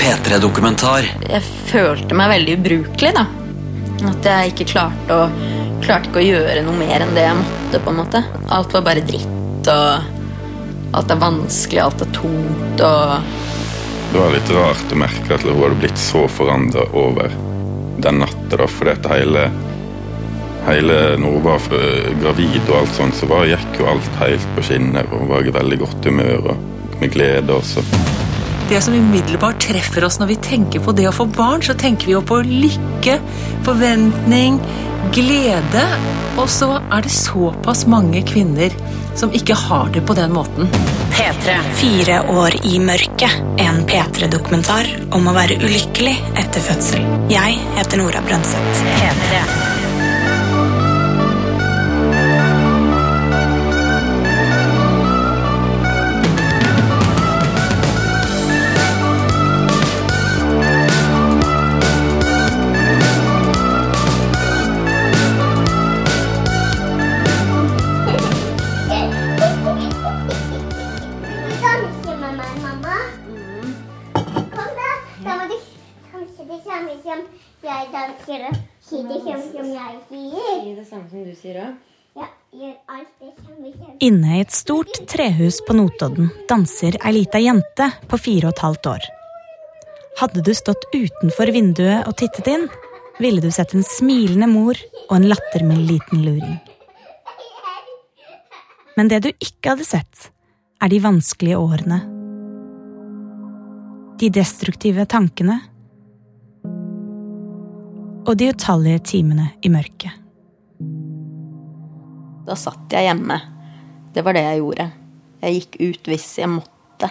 P3-dokumentar. Jeg følte meg veldig ubrukelig, da. At jeg ikke klarte å, klarte ikke å gjøre noe mer enn det jeg måtte. på en måte. Alt var bare dritt, og alt er vanskelig, alt er tungt, og Det var litt rart å merke at hun hadde blitt så forandra over den natta, da, fordi at hele Hele når hun var gravid og alt sånt, så var, gikk jo alt helt på skinner. og Hun var i veldig godt humør og med glede også. Det som umiddelbart treffer oss når vi tenker på det å få barn, så tenker vi jo på lykke, forventning, glede. Og så er det såpass mange kvinner som ikke har det på den måten. P3. Fire år i mørket. En P3-dokumentar om å være ulykkelig etter fødsel. Jeg heter Nora Brøndseth. P3. Inne i et stort trehus på Notodden danser ei lita jente på fire og et halvt år. Hadde du stått utenfor vinduet og tittet inn, ville du sett en smilende mor og en lattermild liten luring. Men det du ikke hadde sett, er de vanskelige årene. De destruktive tankene. Og de utallige timene i mørket. Da satt jeg hjemme. Det var det jeg gjorde. Jeg gikk ut hvis jeg måtte.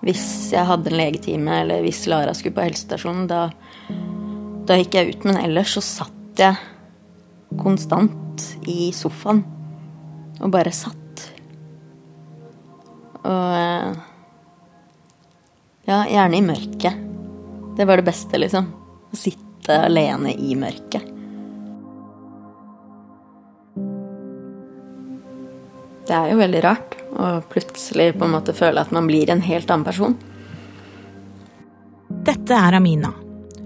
Hvis jeg hadde en legetime, eller hvis Lara skulle på helsestasjonen, da, da gikk jeg ut. Men ellers så satt jeg konstant i sofaen og bare satt. Og eh, Ja, gjerne i mørket. Det var det beste, liksom. Å sitte alene i mørket. Det er jo veldig rart å plutselig på en måte føle at man blir en helt annen person. Dette er Amina.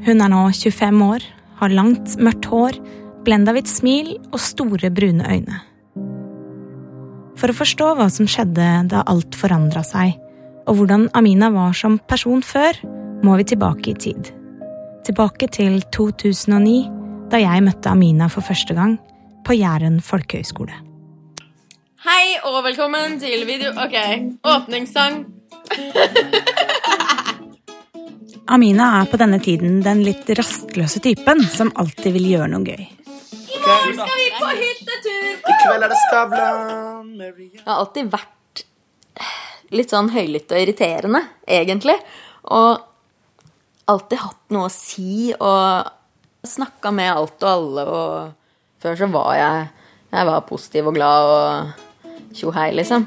Hun er nå 25 år, har langt, mørkt hår, blenda-hvitt smil og store, brune øyne. For å forstå hva som skjedde da alt forandra seg, og hvordan Amina var som person før, må vi tilbake i tid. Tilbake til 2009, da jeg møtte Amina for første gang på Jæren folkehøgskole. Hei og velkommen til video... Ok, åpningssang. Amina er på denne tiden den litt rastløse typen som alltid vil gjøre noe gøy. I morgen skal vi på hyttetur! I kveld er det Skavlan. Jeg har alltid vært litt sånn høylytt og irriterende, egentlig. Og alltid hatt noe å si og snakka med alt og alle. Og før så var jeg Jeg var positiv og glad og tjohei, liksom.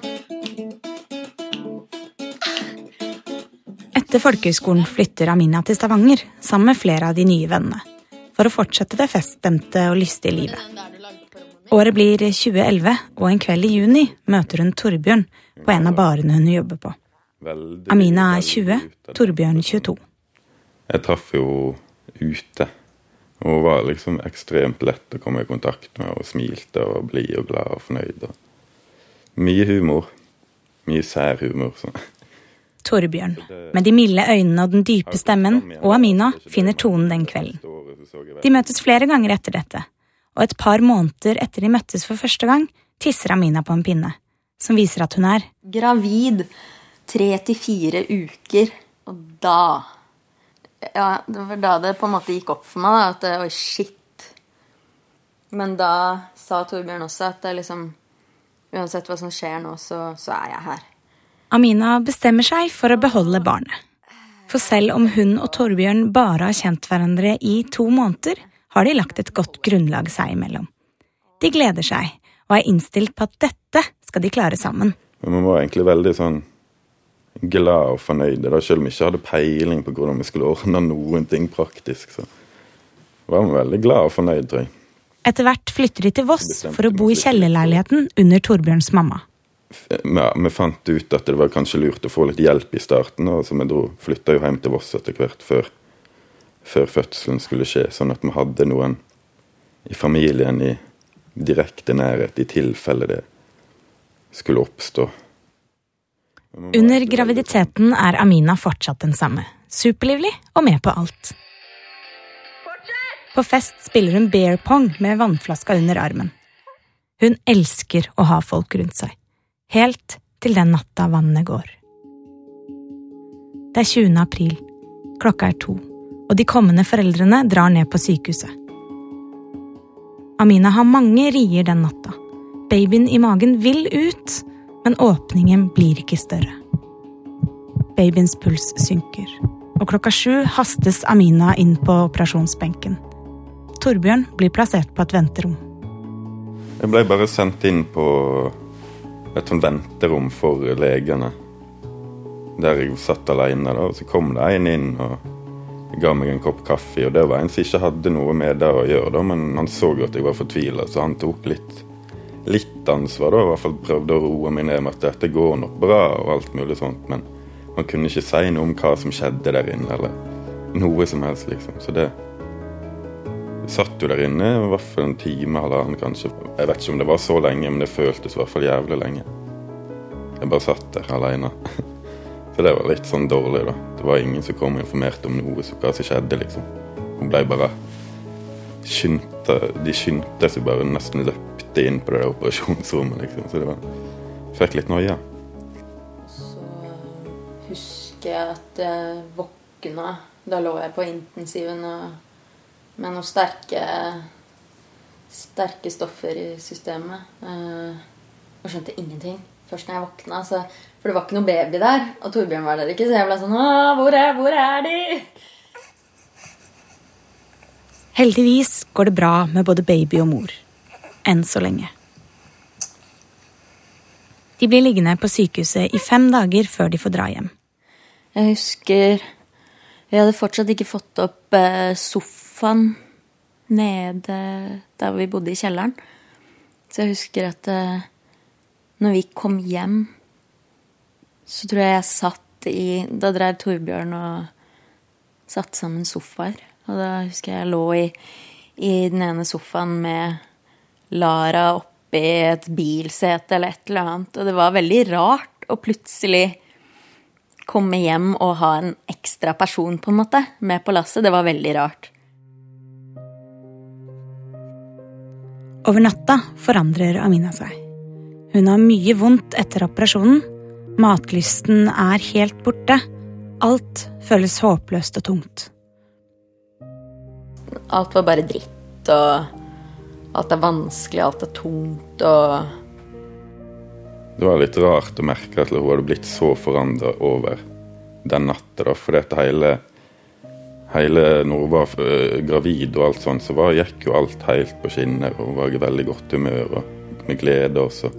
Etter folkehøyskolen flytter Amina til Stavanger sammen med flere av de nye vennene. For å fortsette det feststemte og lystige livet. Året blir 2011, og en kveld i juni møter hun Torbjørn på en av barene hun jobber på. Amina er 20. Torbjørn 22. Jeg traff jo ute. Hun var liksom ekstremt lett å komme i kontakt med, og smilte og blid og glad og fornøyd. Og mye humor. Mye sær humor. Så. Torbjørn, med de milde øynene og den dype stemmen, og Amina finner tonen den kvelden. De møtes flere ganger etter dette, og et par måneder etter de møttes for første gang, tisser Amina på en pinne, som viser at hun er Gravid tre til fire uker, og da Ja, det var da det på en måte gikk opp for meg, da, at det- oi, shit. Men da sa Torbjørn også at det liksom Uansett hva som skjer nå, så, så er jeg her. Amina bestemmer seg for å beholde barnet. For selv om hun og Torbjørn bare har kjent hverandre i to måneder, har de lagt et godt grunnlag seg imellom. De gleder seg, og er innstilt på at dette skal de klare sammen. Men man var egentlig veldig sånn glad og fornøyd, da, selv om vi ikke hadde peiling på hvordan vi skulle ordne noen ting praktisk. Så var man veldig glad og fornøyd, tror jeg. Etter hvert flytter de til Voss for å bo i kjellerleiligheten under Torbjørns mamma. ja, vi fant ut at det var kanskje lurt å få litt hjelp i starten, og så vi dro, flytta jo hjem til Voss etter hvert før, før fødselen skulle skje, sånn at vi hadde noen i familien i direkte nærhet i tilfelle det skulle oppstå. Under graviditeten er Amina fortsatt den samme. Superlivlig og med på alt. På fest spiller hun bear pong med vannflaska under armen. Hun elsker å ha folk rundt seg. Helt til den natta vannet går. Det er 20. april. Klokka er to, og de kommende foreldrene drar ned på sykehuset. Amina har mange rier den natta. Babyen i magen vil ut, men åpningen blir ikke større. Babyens puls synker, og klokka sju hastes Amina inn på operasjonsbenken. Torbjørn blir plassert på et venterom. Jeg ble bare sendt inn på et sånt venterom for legene. Der jeg satt alene, da, og så kom det en inn og ga meg en kopp kaffe. Og det var en som ikke hadde noe med det å gjøre, da, men han så at jeg var fortvila, så han tok litt, litt ansvar. da, i hvert fall Prøvde å roe meg ned med at dette går nok bra, og alt mulig sånt. Men han kunne ikke si noe om hva som skjedde der inne, eller noe som helst, liksom. Så det satt jo der inne i hvert fall en time eller annen, kanskje. Jeg vet ikke om det var så lenge, men det føltes i hvert fall jævlig lenge. Jeg bare satt der alene. Så det var litt sånn dårlig, da. Det var ingen som kom og informerte om noe som, hva som skjedde, liksom. Hun ble bare skyndte De skyndte seg bare nesten løpte inn på det der operasjonsrommet, liksom. Så det var Fikk litt noia. Så husker jeg at jeg våkna. Da lå jeg på intensiven og med noen sterke sterke stoffer i systemet. eh, og skjønte ingenting først når jeg våkna. Så, for det var ikke noe baby der, og Torbjørn var der ikke. Så jeg ble sånn hvor er, hvor er de? Heldigvis går det bra med både baby og mor. Enn så lenge. De blir liggende på sykehuset i fem dager før de får dra hjem. Jeg husker Vi hadde fortsatt ikke fått opp eh, sofaen nede der vi bodde i kjelleren. Så jeg husker at eh, når vi kom hjem, så tror jeg jeg satt i Da drev Torbjørn og satte sammen sofaer. Og da husker jeg jeg lå i, i den ene sofaen med Lara oppi et bilsete eller et eller annet. Og det var veldig rart å plutselig komme hjem og ha en ekstra person på en måte med på lasset. Det var veldig rart. Over natta forandrer Amina seg. Hun har mye vondt etter operasjonen. Matlysten er helt borte. Alt føles håpløst og tungt. Alt var bare dritt, og alt er vanskelig, alt er tungt, og Det var litt rart å merke at hun hadde blitt så forandra over den natta. da, fordi at hele, hele Når hun var øh, gravid og alt sånt, så var, gikk jo alt helt på skinner. Hun var i veldig godt humør og med glede også.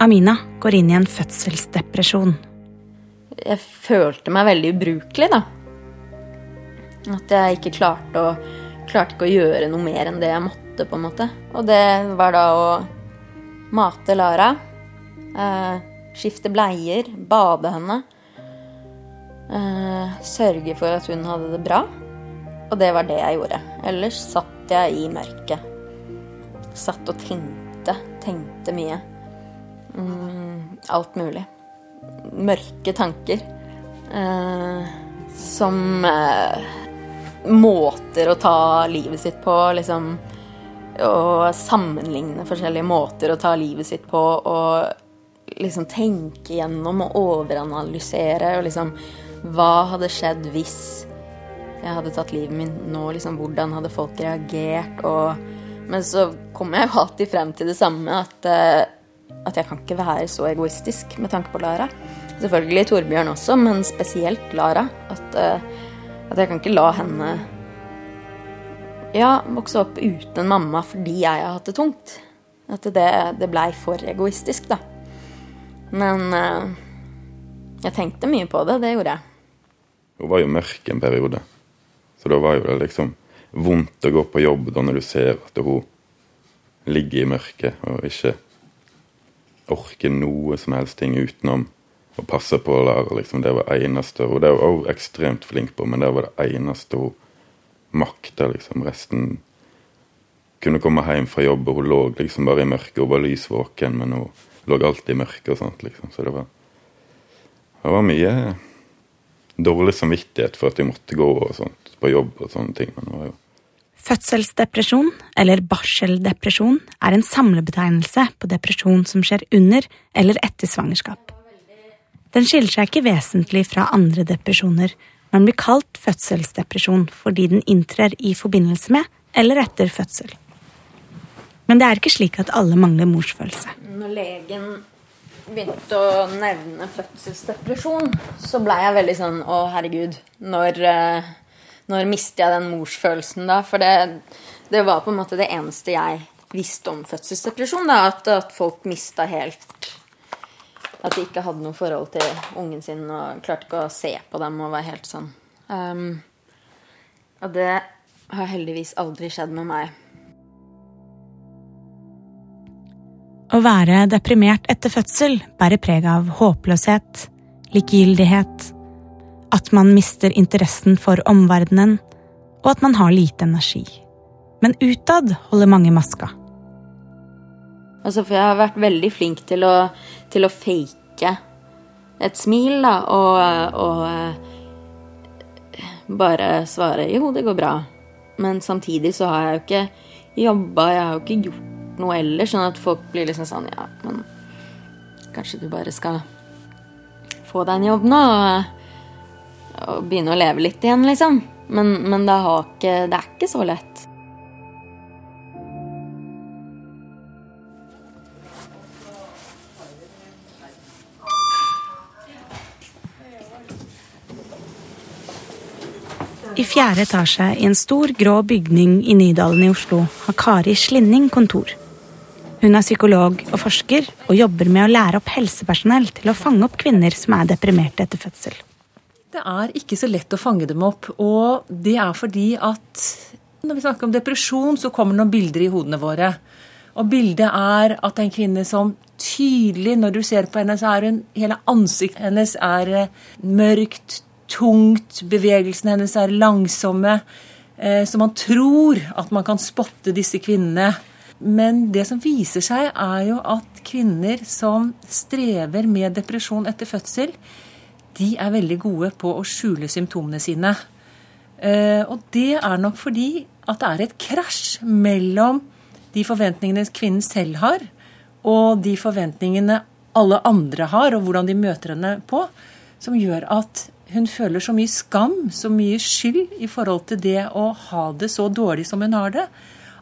Amina går inn i en fødselsdepresjon. jeg følte meg veldig ubrukelig, da. At jeg ikke klarte å, klarte ikke å gjøre noe mer enn det jeg måtte, på en måte. Og det var da å mate Lara, eh, skifte bleier, bade henne. Eh, sørge for at hun hadde det bra. Og det var det jeg gjorde. Ellers satt jeg i mørket. Satt og tenkte. Tenkte mye. Mm, alt mulig. Mørke tanker. Eh, som eh, måter å ta livet sitt på, liksom. Og sammenligne forskjellige måter å ta livet sitt på. Og liksom tenke gjennom og overanalysere. Og liksom Hva hadde skjedd hvis jeg hadde tatt livet mitt nå? Liksom, hvordan hadde folk reagert? Og, men så kommer jeg jo alltid frem til det samme, at, eh, at jeg kan ikke være så egoistisk med tanke på Lara. Selvfølgelig Torbjørn også, men spesielt Lara. At, eh, at jeg kan ikke la henne ja, vokse opp uten mamma fordi jeg har hatt det tungt. At det, det blei for egoistisk, da. Men eh, jeg tenkte mye på det. Det gjorde jeg. Hun var jo mørk en periode. Så da var jo det liksom vondt å gå på jobb da når du ser at hun ligger i mørket og ikke orker noe som helst ting utenom å passe på Lara. Liksom. Det var eneste Og det var hun ekstremt flink på, men det var det eneste hun makta. Liksom. Resten kunne komme hjem fra jobb, og hun lå liksom bare i mørket. Hun var lys våken, men hun lå alltid i mørket og sånt. liksom. Så det var, det var mye dårlig samvittighet for at jeg måtte gå og sånt, på jobb og sånne ting. men det var jo Fødselsdepresjon, eller barseldepresjon, er en samlebetegnelse på depresjon som skjer under eller etter svangerskap. Den skiller seg ikke vesentlig fra andre depresjoner, men blir kalt fødselsdepresjon fordi den inntrer i forbindelse med eller etter fødsel. Men det er ikke slik at alle mangler morsfølelse. Når legen begynte å nevne fødselsdepresjon, så blei jeg veldig sånn Å, herregud. Når, eh, når mister jeg den morsfølelsen da? For det, det, var på en måte det eneste jeg visste om fødselsdepresjon. Da, at, at folk mista helt At de ikke hadde noe forhold til ungen sin og klarte ikke å se på dem og var helt sånn. Um, og det har heldigvis aldri skjedd med meg. Å være deprimert etter fødsel bærer preg av håpløshet, likegyldighet, at man mister interessen for omverdenen, og at man har lite energi. Men utad holder mange maska. Altså, for jeg har vært veldig flink til å, til å fake et smil, da, og, og bare svare 'jo, det går bra'. Men samtidig så har jeg jo ikke jobba, jeg har jo ikke gjort noe ellers, sånn at folk blir liksom sånn Ja, men kanskje du bare skal få deg en jobb nå og, og begynne å leve litt igjen, liksom. Men, men det, ikke, det er ikke så lett. I fjerde etasje i en stor, grå bygning i Nydalen i Oslo har Kari Slinning kontor. Hun er psykolog og forsker, og jobber med å lære opp helsepersonell til å fange opp kvinner som er deprimerte etter fødsel. Det er ikke så lett å fange dem opp, og det er fordi at når vi snakker om depresjon, så kommer noen bilder i hodene våre. Og bildet er at en kvinne som tydelig, når du ser på henne, så er hun Hele ansiktet hennes er eh, mørkt, tungt, bevegelsene hennes er langsomme. Eh, så man tror at man kan spotte disse kvinnene men det som viser seg, er jo at kvinner som strever med depresjon etter fødsel, de er veldig gode på å skjule symptomene sine. Eh, og det er nok fordi at det er et krasj mellom de forventningene kvinnen selv har, og de forventningene alle andre har, og hvordan de møter henne på, som gjør at hun føler så mye skam, så mye skyld i forhold til det å ha det så dårlig som hun har det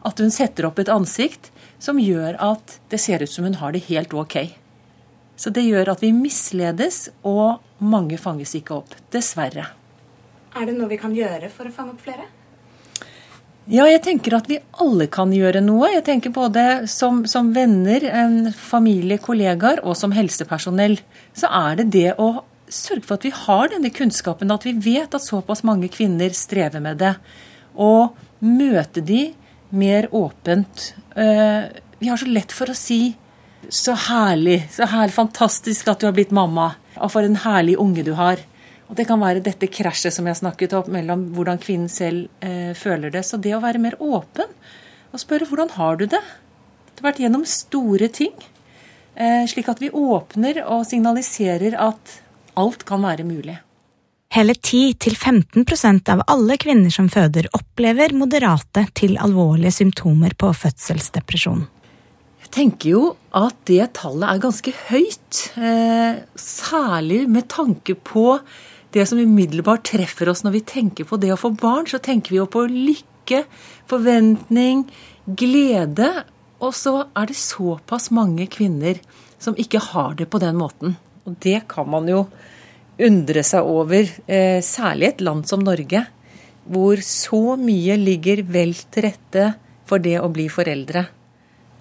at hun setter opp et ansikt som gjør at det ser ut som hun har det helt ok. Så det gjør at vi misledes, og mange fanges ikke opp. Dessverre. Er det noe vi kan gjøre for å fange opp flere? Ja, jeg tenker at vi alle kan gjøre noe. Jeg tenker både som, som venner, familie, kollegaer og som helsepersonell. Så er det det å sørge for at vi har denne kunnskapen, at vi vet at såpass mange kvinner strever med det. Og møte de mer åpent. Eh, vi har så lett for å si 'så herlig', 'så herlig, fantastisk at du har blitt mamma', og 'for en herlig unge du har'. Og Det kan være dette krasjet som jeg snakket om, mellom hvordan kvinnen selv eh, føler det. Så det å være mer åpen og spørre 'hvordan har du det'? Det har vært gjennom store ting. Eh, slik at vi åpner og signaliserer at alt kan være mulig. Hele 10-15% av alle kvinner som føder, opplever moderate til alvorlige symptomer på fødselsdepresjon. Jeg tenker jo at det tallet er ganske høyt. Eh, særlig med tanke på det som umiddelbart treffer oss når vi tenker på det å få barn. Så tenker vi jo på lykke, forventning, glede. Og så er det såpass mange kvinner som ikke har det på den måten. Og det kan man jo undre seg over, eh, særlig et land som Norge, hvor så mye ligger vel til rette for det å bli foreldre.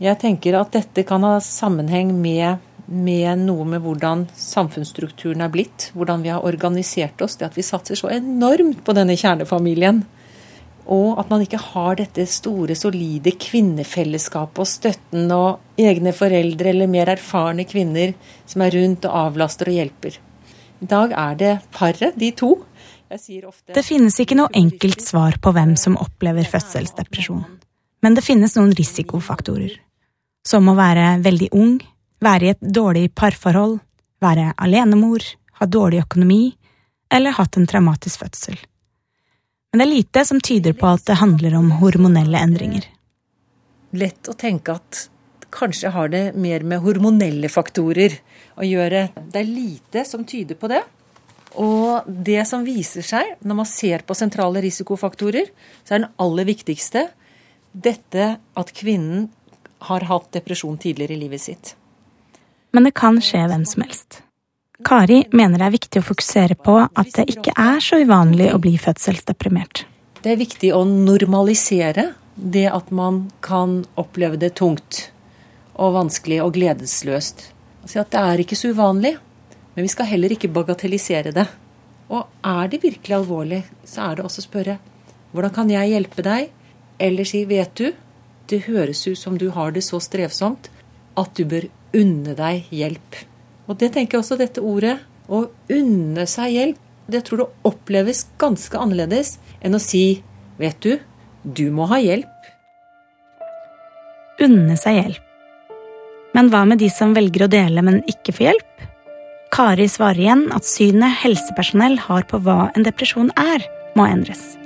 Jeg tenker at dette kan ha sammenheng med, med noe med hvordan samfunnsstrukturen er blitt, hvordan vi har organisert oss, det at vi satser så enormt på denne kjernefamilien. Og at man ikke har dette store, solide kvinnefellesskapet og støtten og egne foreldre eller mer erfarne kvinner som er rundt og avlaster og hjelper. I dag er det paret, de to. Ofte, det finnes ikke noe enkelt svar på hvem som opplever fødselsdepresjon. Men det finnes noen risikofaktorer. Som å være veldig ung, være i et dårlig parforhold, være alenemor, ha dårlig økonomi eller hatt en traumatisk fødsel. Men det er lite som tyder på at det handler om hormonelle endringer. Lett å tenke at kanskje har det mer med hormonelle faktorer å gjøre. Det er lite som tyder på det. Og det som viser seg når man ser på sentrale risikofaktorer, så er den aller viktigste dette at kvinnen har hatt depresjon tidligere i livet sitt. Men det kan skje hvem som helst. Kari mener det er viktig å fokusere på at det ikke er så uvanlig å bli fødselsdeprimert. Det er viktig å normalisere det at man kan oppleve det tungt og vanskelig og gledesløst. Altså at det er ikke så uvanlig, men vi skal heller ikke bagatellisere det. Og er det virkelig alvorlig, så er det også å spørre hvordan kan jeg hjelpe deg? Eller si vet du, det høres ut som du har det så strevsomt at du bør unne deg hjelp. Og det tenker jeg også dette ordet, å unne seg hjelp, det tror det oppleves ganske annerledes enn å si vet du, du må ha hjelp. Unne seg hjelp. Men hva med de som velger å dele, men ikke får hjelp? Kari svarer igjen at synet helsepersonell har på hva en depresjon er, må endres.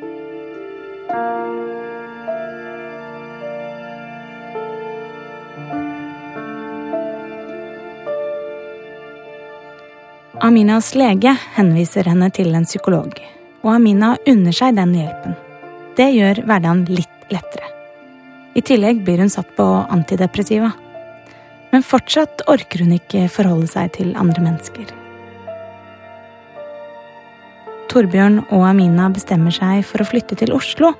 Aminas lege henviser henne til en psykolog, og Amina unner seg den hjelpen. Det gjør hverdagen litt lettere. I tillegg blir hun satt på antidepressiva. Men fortsatt orker hun ikke forholde seg til andre mennesker. Torbjørn og Amina bestemmer seg for å flytte til Oslo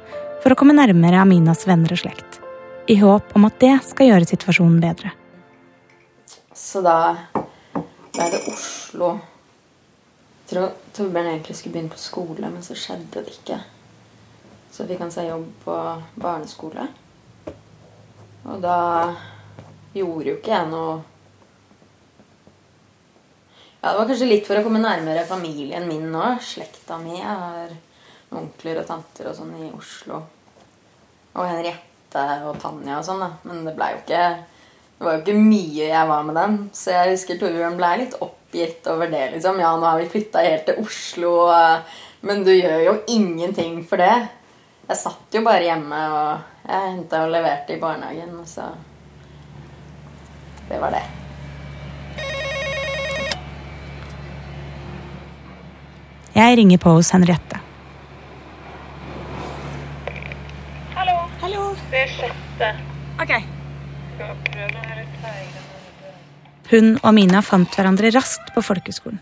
for å komme nærmere Aminas venner og slekt. I håp om at det skal gjøre situasjonen bedre. Så da, ble det Oslo Jeg tror Torbjørn egentlig skulle begynne på skole, men så skjedde det ikke. Så fikk han seg jobb på barneskole. Og da gjorde jo ikke jeg noe Ja, det var kanskje litt for å komme nærmere familien min nå. Slekta mi. er onkler og tanter og sånn i Oslo. Og Henriette og Tanja og sånn, da. Men det blei jo ikke Det var jo ikke mye jeg var med dem. Så jeg husker Torbjørn blei litt oppgitt over det. liksom. Ja, nå har vi flytta helt til Oslo, men du gjør jo ingenting for det. Jeg satt jo bare hjemme, og jeg henta og leverte i barnehagen, så Det var det. Jeg ringer på hos Henriette. Hallo. Hallo. Det er sjette. Ok. Hun og Mina fant hverandre raskt på folkeskolen,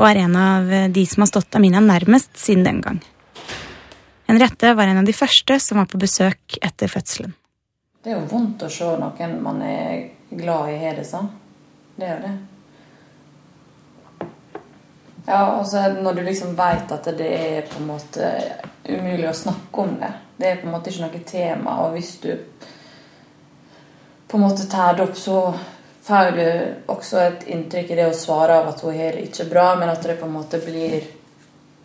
og er en av de som har stått Amina nærmest siden den gang. Henriette var en av de første som var på besøk etter fødselen. Det er jo vondt å se noen man er glad i det sånn. Det er jo det. Ja, altså Når du liksom veit at det er på en måte umulig å snakke om det. Det er på en måte ikke noe tema. Og hvis du på en måte tar det opp, så får du også et inntrykk i det å svare av at hun har det ikke bra, men at det på en måte blir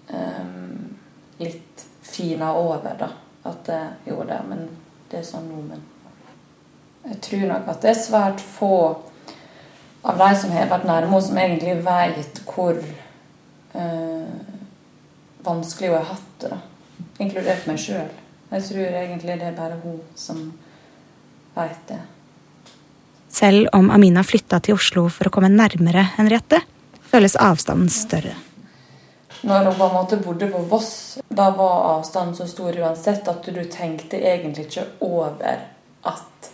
um, litt fina over, da. At det, jo, det, men det er sånn nå, men Jeg tror nok at det er svært få av de som har vært nærme henne, som egentlig vet hvor uh, vanskelig hun har hatt det. Inkludert meg sjøl. Jeg tror egentlig det er bare hun som vet det. Selv om Amina flytta til Oslo for å komme nærmere Henriette, føles avstanden større. Når hun på en måte bodde på Voss, da var avstanden så stor uansett at du tenkte egentlig ikke over at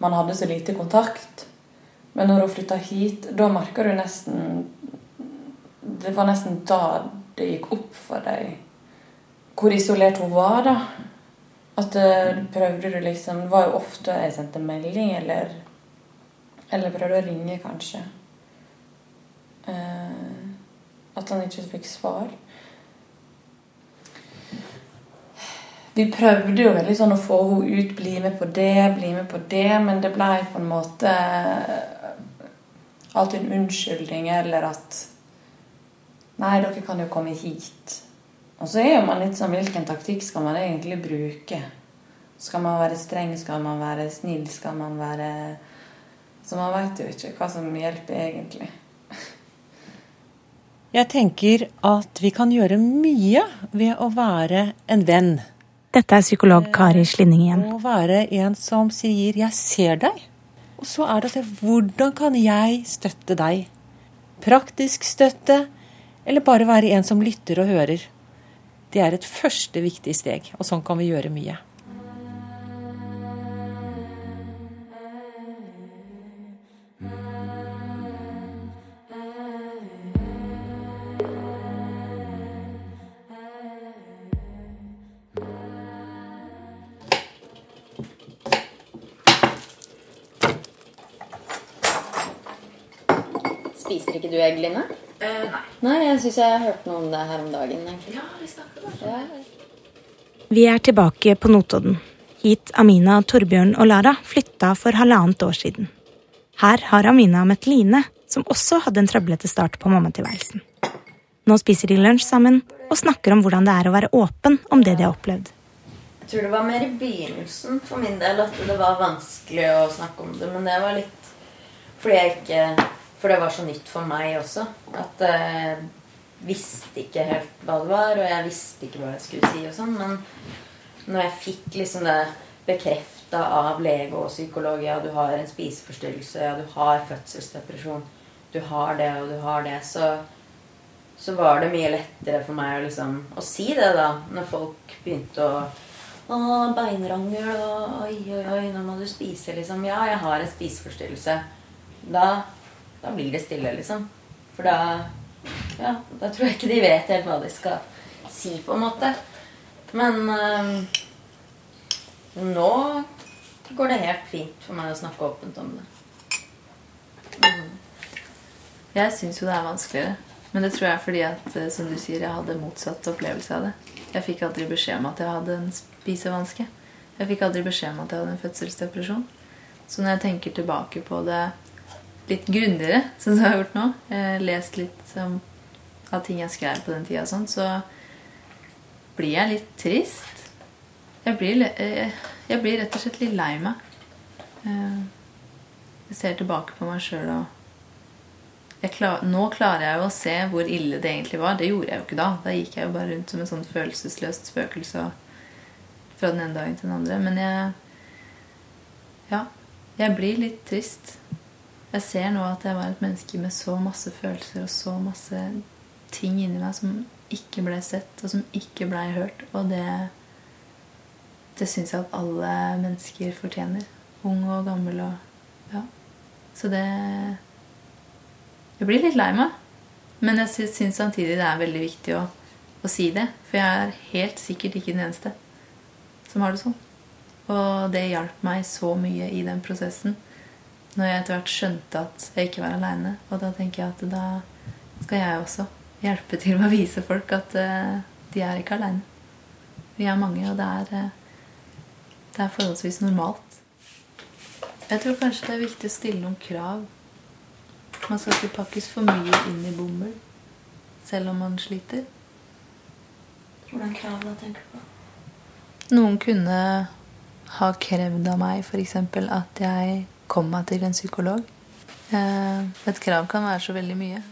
man hadde så lite kontakt. Men når hun flytta hit, da merka du nesten Det var nesten da det gikk opp for deg hvor isolert hun var, da. At uh, prøvde du liksom Det var jo ofte jeg sendte melding eller eller prøvde å ringe, kanskje. Uh, at han ikke fikk svar. Vi prøvde jo veldig sånn å få henne ut, bli med på det, bli med på det, men det ble på en måte alltid en unnskyldning eller at Nei, dere kan jo komme hit. Og så er jo man litt sånn Hvilken taktikk skal man egentlig bruke? Skal man være streng? Skal man være snill? Skal man være Så man veit jo ikke hva som hjelper egentlig. Jeg tenker at vi kan gjøre mye ved å være en venn. Dette er psykolog Kari Slinning igjen. Å være en som sier 'jeg ser deg'. Og så er det å se hvordan kan jeg støtte deg? Praktisk støtte, eller bare være en som lytter og hører. Det er et første viktig steg, og sånn kan vi gjøre mye. Spiser ikke du egentlig, Line? Eh, nei. Nei, jeg syns jeg hørte noe om det her om dagen. egentlig. Ja, vi snakker. Ja. Vi er tilbake på Notodden. Hit Amina, Torbjørn og Lara flytta for halvannet år siden. Her har Amina møtt Line, som også hadde en trøblete start på mammatilværelsen. Nå spiser de lunsj sammen og snakker om hvordan det er å være åpen om det de har opplevd. Jeg tror det var mer i begynnelsen for min del at det var vanskelig å snakke om det. Men det var litt fordi jeg ikke For det var så nytt for meg også. At jeg visste ikke helt hva det var, og jeg visste ikke hva jeg skulle si og sånn. Men når jeg fikk liksom det bekrefta av lege og psykolog Ja, du har en spiseforstyrrelse, ja, du har fødselsdepresjon, du har det og du har det, så så var det mye lettere for meg å, liksom, å si det, da. Når folk begynte å Å, beinrangel og oi, oi, oi, nå må du spise, liksom. Ja, jeg har en spiseforstyrrelse. Da, da blir det stille, liksom. For da Ja, da tror jeg ikke de vet helt hva de skal si, på en måte. Men øh, nå går det helt fint for meg å snakke åpent om det. Jeg syns jo det er vanskeligere. Men det tror jeg er fordi at eh, som du sier, jeg hadde motsatt opplevelse av det. Jeg fikk aldri beskjed om at jeg hadde en spisevanske. Jeg fikk aldri beskjed om at jeg hadde en fødselsdepresjon. Så når jeg tenker tilbake på det litt grundigere, sånn som jeg har gjort nå, lest litt av ting jeg skrev på den tida, sånn, så blir jeg litt trist. Jeg blir, eh, jeg blir rett og slett litt lei meg. Eh, Jeg ser tilbake på meg sjøl og klar, nå klarer jeg jo å se hvor ille det egentlig var. Det gjorde jeg jo ikke da. Da gikk jeg jo bare rundt som et sånn følelsesløst spøkelse fra den ene dagen til den andre. Men jeg Ja. Jeg blir litt trist. Jeg ser nå at jeg var et menneske med så masse følelser og så masse ting inni meg som ikke ble sett, og som ikke ble hørt. Og det Det syns jeg at alle mennesker fortjener. Ung og gammel og Ja. Så det jeg blir litt lei meg. Men jeg sy- syns samtidig det er veldig viktig å, å si det. For jeg er helt sikkert ikke den eneste som har det sånn. Og det hjalp meg så mye i den prosessen. Når jeg etter hvert skjønte at jeg ikke var aleine. Og da tenker jeg at da skal jeg også hjelpe til med å vise folk at uh, de er ikke aleine. Vi er mange, og det er, uh, det er forholdsvis normalt. Jeg tror kanskje det er viktig å stille noen krav man skal ikke pakkes for mye inn i bomull, selv om man sliter. Hvordan krav da, tenker du på? Noen kunne ha krevd av meg f.eks. at jeg kom meg til en psykolog. Eh, Et krav kan være så veldig mye.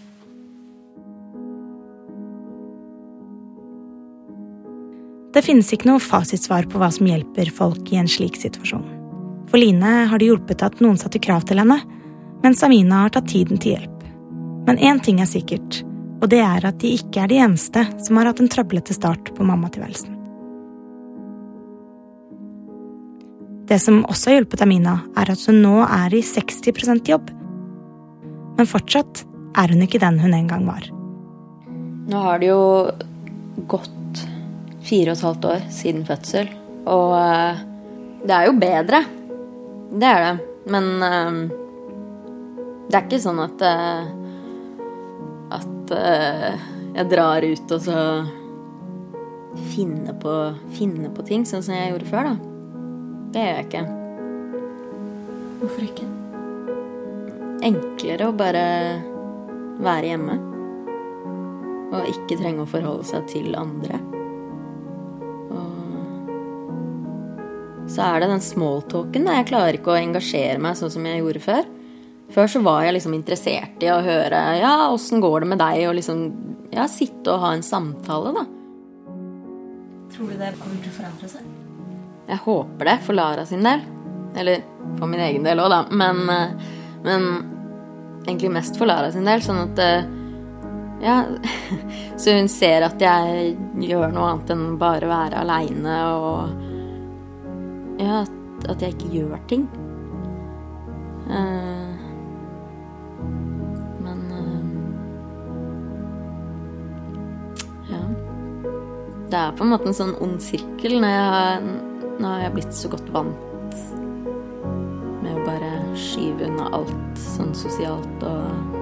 Det finnes ikke noe fasitsvar på hva som hjelper folk i en slik situasjon. For Line har det hjulpet at noen satte krav til henne, mens Amina har tatt tiden til hjelp. Men én ting er sikkert, og det er at de ikke er de eneste som har hatt en trøblete start på mammatilværelsen. Det som også har hjulpet Amina, er at hun nå er i 60 jobb. Men fortsatt er hun ikke den hun en gang var. Nå har det jo gått fire og et halvt år siden fødsel, og eh, det er jo bedre. Det er det. Men eh, det er ikke sånn at eh, At jeg drar ut, og så finner på, finner på ting, sånn som jeg gjorde før, da. Det gjør jeg ikke. Hvorfor ikke? Enklere å bare være hjemme. Og ikke trenge å forholde seg til andre. Og så er det den smalltalken. Jeg klarer ikke å engasjere meg sånn som jeg gjorde før. Før så var jeg liksom interessert i å høre ja, åssen går det med deg, og liksom ja, sitte og ha en samtale, da. Tror du det kommer til å forandre seg? Jeg håper det for Lara sin del. Eller for min egen del òg, da. Men, eh, men egentlig mest for Lara sin del. Sånn at eh, Ja, så hun ser at jeg gjør noe annet enn bare være aleine og Ja, at, jeg ikke gjør ting. Eh, men Ja. Det er på en måte en sånn ond sirkel når jeg har, nå har jeg blitt så godt vant med å bare skyve unna alt sånn sosialt og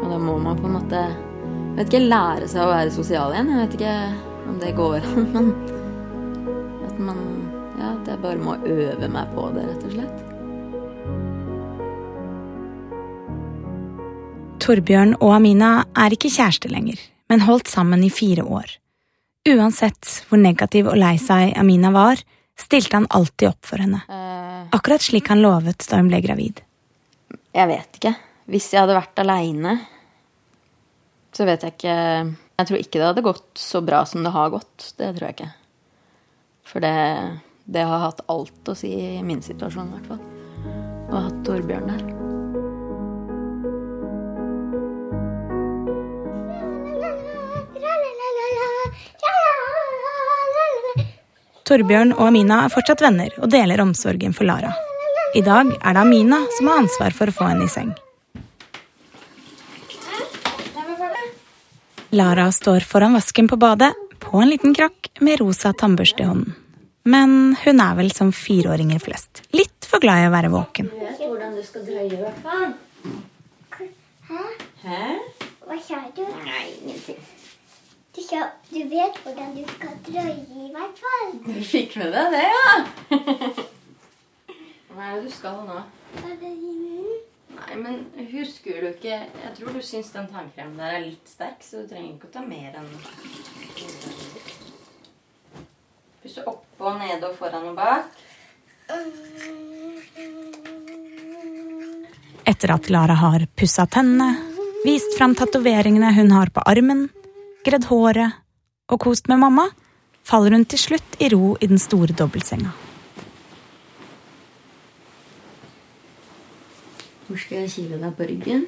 Og da må man på en måte Jeg vet ikke, lære seg å være sosial igjen. Jeg vet ikke om det går an, men at man Ja, at jeg bare må øve meg på det, rett og slett. Torbjørn og Amina er ikke kjærester lenger, men holdt sammen i fire år. Uansett hvor negativ og lei seg Amina var, stilte han alltid opp for henne. Akkurat slik han lovet da hun ble gravid. Jeg vet ikke. Hvis jeg hadde vært aleine, så vet jeg ikke Jeg tror ikke det hadde gått så bra som det har gått. Det tror jeg ikke. For det, det har hatt alt å si i min situasjon, i hvert fall. Og hatt Torbjørn der. Torbjørn og Amina er fortsatt venner og deler omsorgen for Lara. I dag er det Amina som har ansvar for å få henne i seng. Lara står foran vasken på badet, på en liten krakk med rosa tannbørste i hånden. Men hun er vel som fireåringer flest. Litt for glad i å være våken. vet hvordan du skal drøye, i hvert fall. Hæ? Hæ? Hva sa du? Nei, ingenting. Du du vet hvordan du skal drøye, i hvert fall. Du fikk med deg det, ja? Hva er det du skal nå? Hva det i munnen? Nei, men husker du ikke Jeg tror du syns den tannkremen der er litt sterk, så du trenger ikke å ta mer enn Pusse oppå og nede og foran og bak. Etter at Lara har pussa tennene, vist fram tatoveringene hun har på armen, gredd håret og kost med mamma, faller hun til slutt i ro i den store dobbeltsenga. Hvor skal jeg kile deg på ryggen?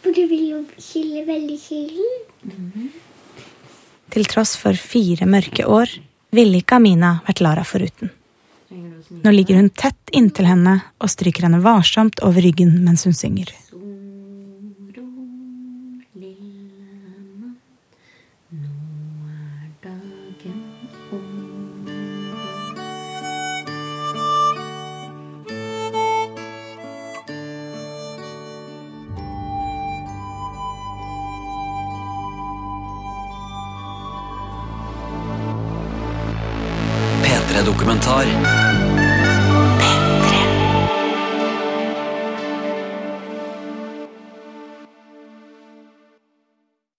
For du vil jo kile veldig sjelden. Til tross for fire mørke år ville ikke Amina vært Lara foruten. Nå ligger hun tett inntil henne og stryker henne varsomt over ryggen mens hun synger.